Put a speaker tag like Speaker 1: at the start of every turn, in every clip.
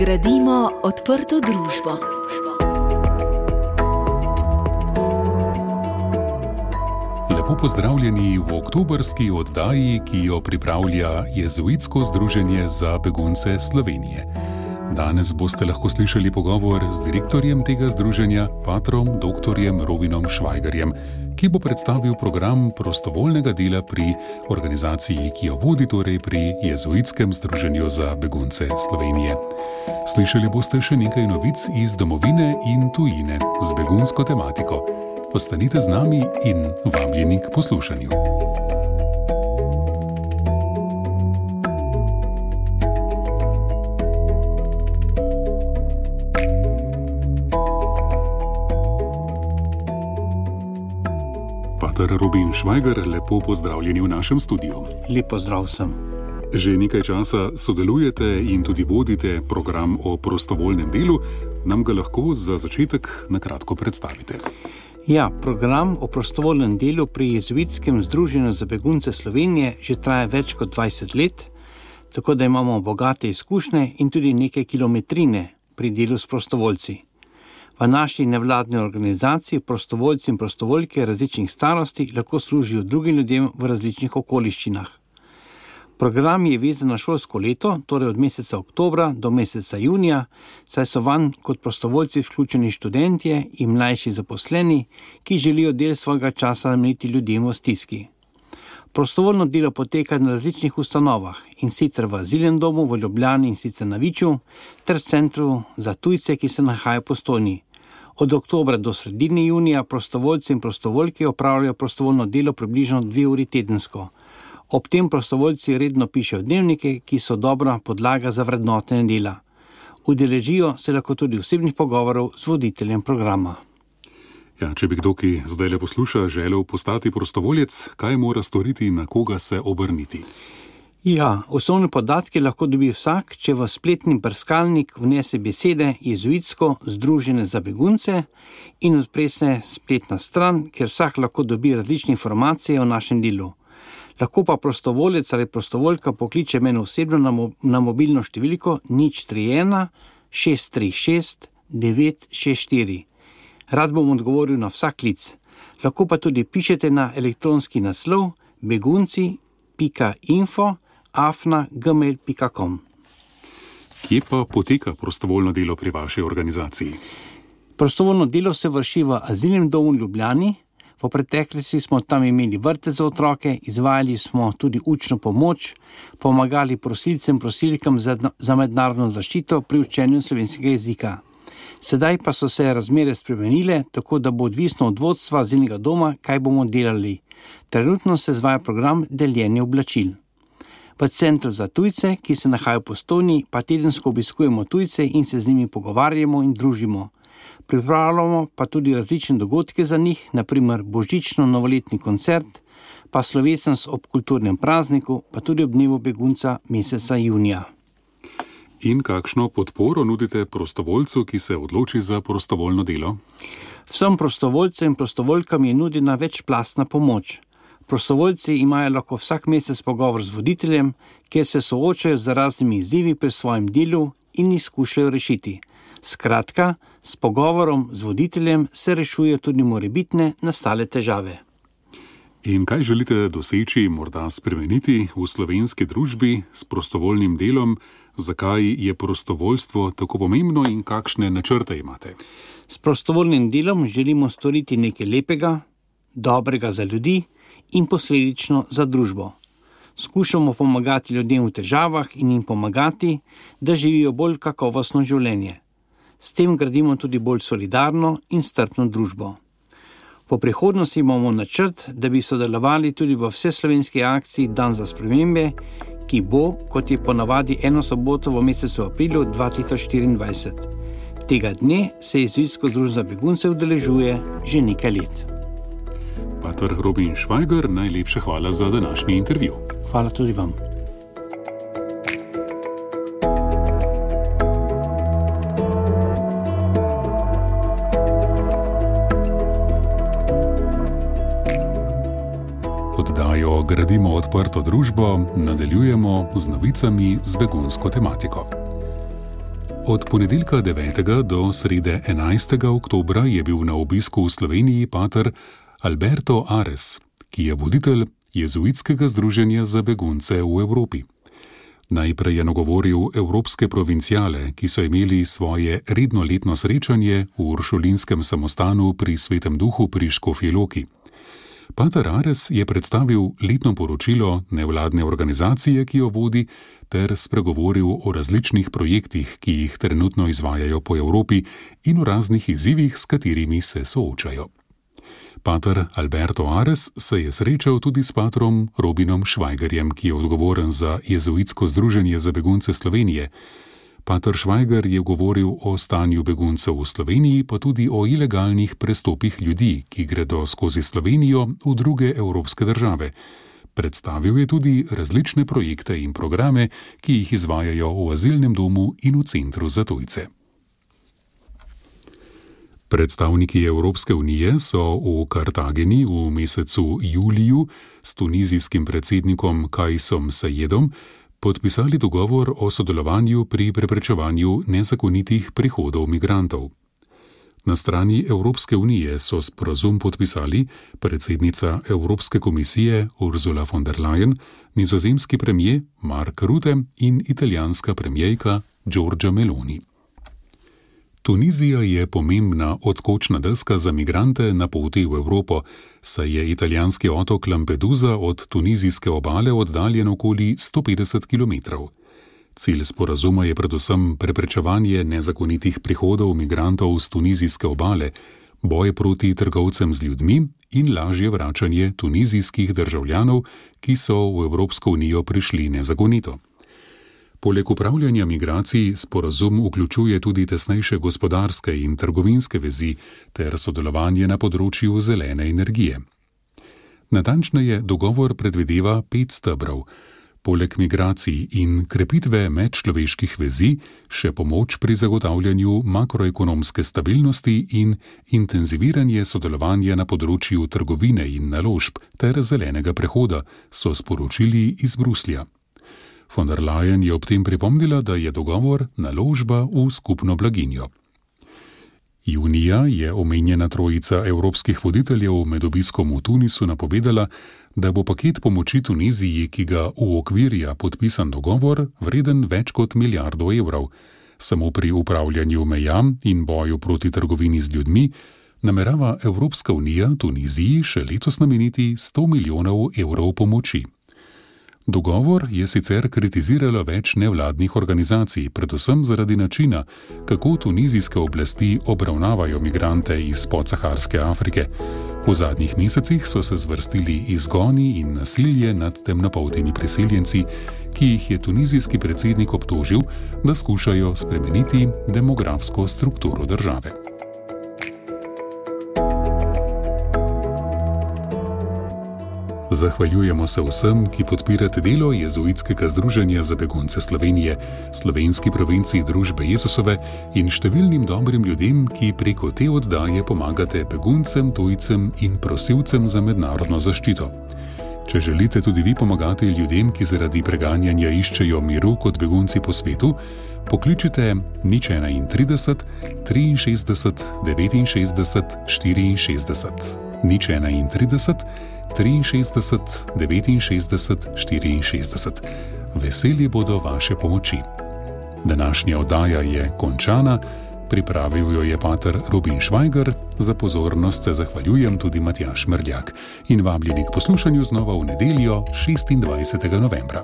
Speaker 1: Gradimo odprto družbo.
Speaker 2: Lepo pozdravljeni v oktobrski oddaji, ki jo pripravlja Jezuitsko združenje za begunce Slovenije. Danes boste lahko slišali pogovor z direktorjem tega združenja, patrom dr. Robinom Švajgarjem, ki bo predstavil program prostovoljnega dela pri organizaciji, ki jo vodi torej pri Jezuitskem združenju za begunce Slovenije. Slišali boste še nekaj novic iz domovine in tujine z begunsko tematiko. Ostanite z nami in vabljeni k poslušanju. Pater Robin Švajger, lepo pozdravljeni v našem studiu.
Speaker 3: Lepo zdrav sem.
Speaker 2: Že nekaj časa sodelujete in tudi vodite program o prostovoljnem delu. Nam ga lahko za začetek na kratko predstavite.
Speaker 3: Ja, program o prostovoljnem delu pri Jezuitskem združenju za begunce Slovenije že traja več kot 20 let, tako da imamo bogate izkušnje in tudi nekaj kilometrine pri delu s prostovoljci. V naši nevladni organizaciji prostovoljci in prostovoljke različnih starosti lahko služijo drugim ljudem v različnih okoliščinah. Program je vezan na šolsko leto, torej od meseca oktobra do meseca junija, saj so vanj kot prostovoljci vključeni študentje in mlajši zaposleni, ki želijo del svojega časa nameniti ljudem v stiski. Prostovoljno delo poteka na različnih ustanovah in sicer v Azilnem domu v Ljubljani in sicer na Viču, ter v centru za tujce, ki se nahaja po Stoni. Od oktobra do sredine junija prostovoljci in prostovoljke opravljajo prostovoljno delo približno dve uri tedensko. Ob tem prostovoljci redno pišejo dnevnike, ki so dobra podlaga za vrednotenje dela. Udeležijo se lahko tudi osebnih pogovorov z voditeljem programa.
Speaker 2: Ja, če bi kdo, ki zdaj le posluša, želel postati prostovoljec, kaj mora storiti in na koga se obrniti?
Speaker 3: Ja, osnovne podatke lahko dobi vsak, če v spletni brskalnik vnese besede Jezuitsko združenje za begunce in odpre se spletna stran, kjer vsak lahko dobi različne informacije o našem delu. Lahko pa prostovoljec ali prostovoljka pokliče mene osebno na, mo na mobilno številko nič 31 636 964. Rad bom odgovoril na vsak klic. Lahko pa tudi pišete na elektronski naslov begunci.info afna.gmail.com.
Speaker 2: Kje pa poteka prostovoljno delo pri vaši organizaciji?
Speaker 3: Prostovoljno delo se vrši v Azilnem domu v Ljubljani. V preteklosti smo tam imeli vrte za otroke, izvajali smo tudi učno pomoč, pomagali prosilcem in prosilkam za, za mednarodno zaščito pri učenju slovenskega jezika. Sedaj pa so se razmere spremenile, tako da bo odvisno od vodstva azilnega doma, kaj bomo delali. Trenutno se izvaja program deljenja oblačil. V centru za tujce, ki se nahajajo po Stoni, pa tedensko obiskujemo tujce in se z njimi pogovarjamo in družimo. Pripravljamo pa tudi različne dogodke za njih, naprimer božično-novoletni koncert, pa slovesnost ob kulturnem prazniku, pa tudi ob dnevu begunca meseca junija.
Speaker 2: In kakšno podporo nudite prostovoljcu, ki se odloči za prostovoljno delo?
Speaker 3: Vsem prostovoljcem in prostovoljkam je nudena večplastna pomoč. Prostovoljci imajo lahko vsak mesec pogovor z voditeljem, kjer se soočajo z raznimi izzivi pri svojem delu in jih skušajo rešiti. Skratka, s pogovorom z voditeljem se rešujejo tudi morebitne nastale težave.
Speaker 2: In kaj želite doseči, morda spremeniti v slovenski družbi s prostovoljnim delom, zakaj je prostovoljstvo tako pomembno in kakšne načrte imate?
Speaker 3: S prostovoljnim delom želimo storiti nekaj lepega, dobrega za ljudi in posledično za družbo. Skušamo pomagati ljudem v težavah in jim pomagati, da živijo bolj kakovostno življenje. S tem gradimo tudi bolj solidarno in strpno družbo. V prihodnosti imamo načrt, da bi sodelovali tudi v vseslovenski akciji Dan za spremembe, ki bo, kot je ponavadi, eno soboto v mesecu aprilu 2024. Tega dne se Jezuitsko združenje za begunce udeležuje že nekaj let.
Speaker 2: Pater Robin Švajger, najlepša hvala za današnji intervju.
Speaker 3: Hvala tudi vam.
Speaker 2: Oddajo Gradimo odprto družbo nadaljujemo z novicami z begunsko tematiko. Od ponedeljka 9. do srede 11. oktobra je bil na obisku v Sloveniji pater Alberto Ares, ki je voditelj Jezuitskega združenja za begunce v Evropi. Najprej je nagovoril evropske provincijale, ki so imeli svoje redno letno srečanje v Uršulinskem samostanu pri Svetem Duhu pri Škofjeloki. Pater Ares je predstavil letno poročilo nevladne organizacije, ki jo vodi, ter spregovoril o različnih projektih, ki jih trenutno izvajajo po Evropi in o raznih izzivih, s katerimi se soočajo. Pater Alberto Ares se je srečal tudi s patrom Robinom Švajgerjem, ki je odgovoren za Jezuitsko združenje za begunce Slovenije. Pater Švajger je govoril o stanju beguncev v Sloveniji, pa tudi o ilegalnih prestopih ljudi, ki gredo skozi Slovenijo v druge evropske države. Predstavil je tudi različne projekte in programe, ki jih izvajajo v azilnem domu in v centru za tujce. Predstavniki Evropske unije so v Kartageni v mesecu juliju s tunizijskim predsednikom Kajsom Sajedom podpisali dogovor o sodelovanju pri preprečevanju nezakonitih prihodov migrantov. Na strani Evropske unije so sporazum podpisali predsednica Evropske komisije Ursula von der Leyen, nizozemski premijer Mark Rutte in italijanska premijejka Giorgia Meloni. Tunizija je pomembna odskočna deska za migrante na poti v Evropo, saj je italijanski otok Lampedusa od tunizijske obale oddaljen okoli 150 km. Cilj sporazuma je predvsem preprečevanje nezakonitih prihodov migrantov z tunizijske obale, boj proti trgovcem z ljudmi in lažje vračanje tunizijskih državljanov, ki so v Evropsko unijo prišli nezakonito. Poleg upravljanja migracij sporazum vključuje tudi tesnejše gospodarske in trgovinske vezi ter sodelovanje na področju zelene energije. Natančneje, dogovor predvideva pet stebrov. Poleg migracij in krepitve medčloveških vezi, še pomoč pri zagotavljanju makroekonomske stabilnosti in intenziviranje sodelovanja na področju trgovine in naložb ter zelenega prehoda, so sporočili iz Bruslja. Von der Leyen je ob tem pripomnila, da je dogovor naložba v skupno blaginjo. Junija je omenjena trojica evropskih voditeljev med obiskom v Tunisu napovedala, da bo paket pomoči Tuniziji, ki ga uokvirja podpisan dogovor, vreden več kot milijardo evrov. Samo pri upravljanju meja in boju proti trgovini z ljudmi namerava Evropska unija Tuniziji še letos nameniti 100 milijonov evrov pomoči. Dogovor je sicer kritiziralo več nevladnih organizacij, predvsem zaradi načina, kako tunizijske oblasti obravnavajo migrante iz podsaharske Afrike. V zadnjih mesecih so se zvrstili izgoni in nasilje nad temnopoltimi priseljenci, ki jih je tunizijski predsednik obtožil, da skušajo spremeniti demografsko strukturo države. Zahvaljujemo se vsem, ki podpirate delo Jezuitskega združenja za begunce Slovenije, slovenski provinciji Družbe Jezusove in številnim dobrim ljudem, ki preko te oddaje pomagate beguncem, tujcem in prosilcem za mednarodno zaščito. Če želite tudi vi pomagati ljudem, ki zaradi preganjanja iščejo miru kot begunci po svetu, pokličite nič 31, 63, 69, 64, nič 31. 63, 69, 64. Veseli bodo vaše pomoči. Današnja oddaja je končana, pripravil jo je pater Robin Švajger, za pozornost se zahvaljujem tudi Matjaš Mrljak in vabljeni k poslušanju znova v nedeljo 26. novembra.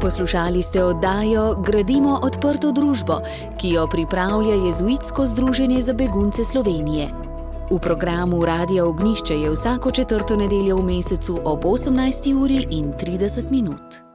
Speaker 1: Poslušali ste oddajo Gradimo odprto družbo, ki jo pripravlja Jezuitsko združenje za begunce Slovenije. V programu Radio Ognišče je vsako četrto nedeljo v mesecu ob 18. uri in 30 minut.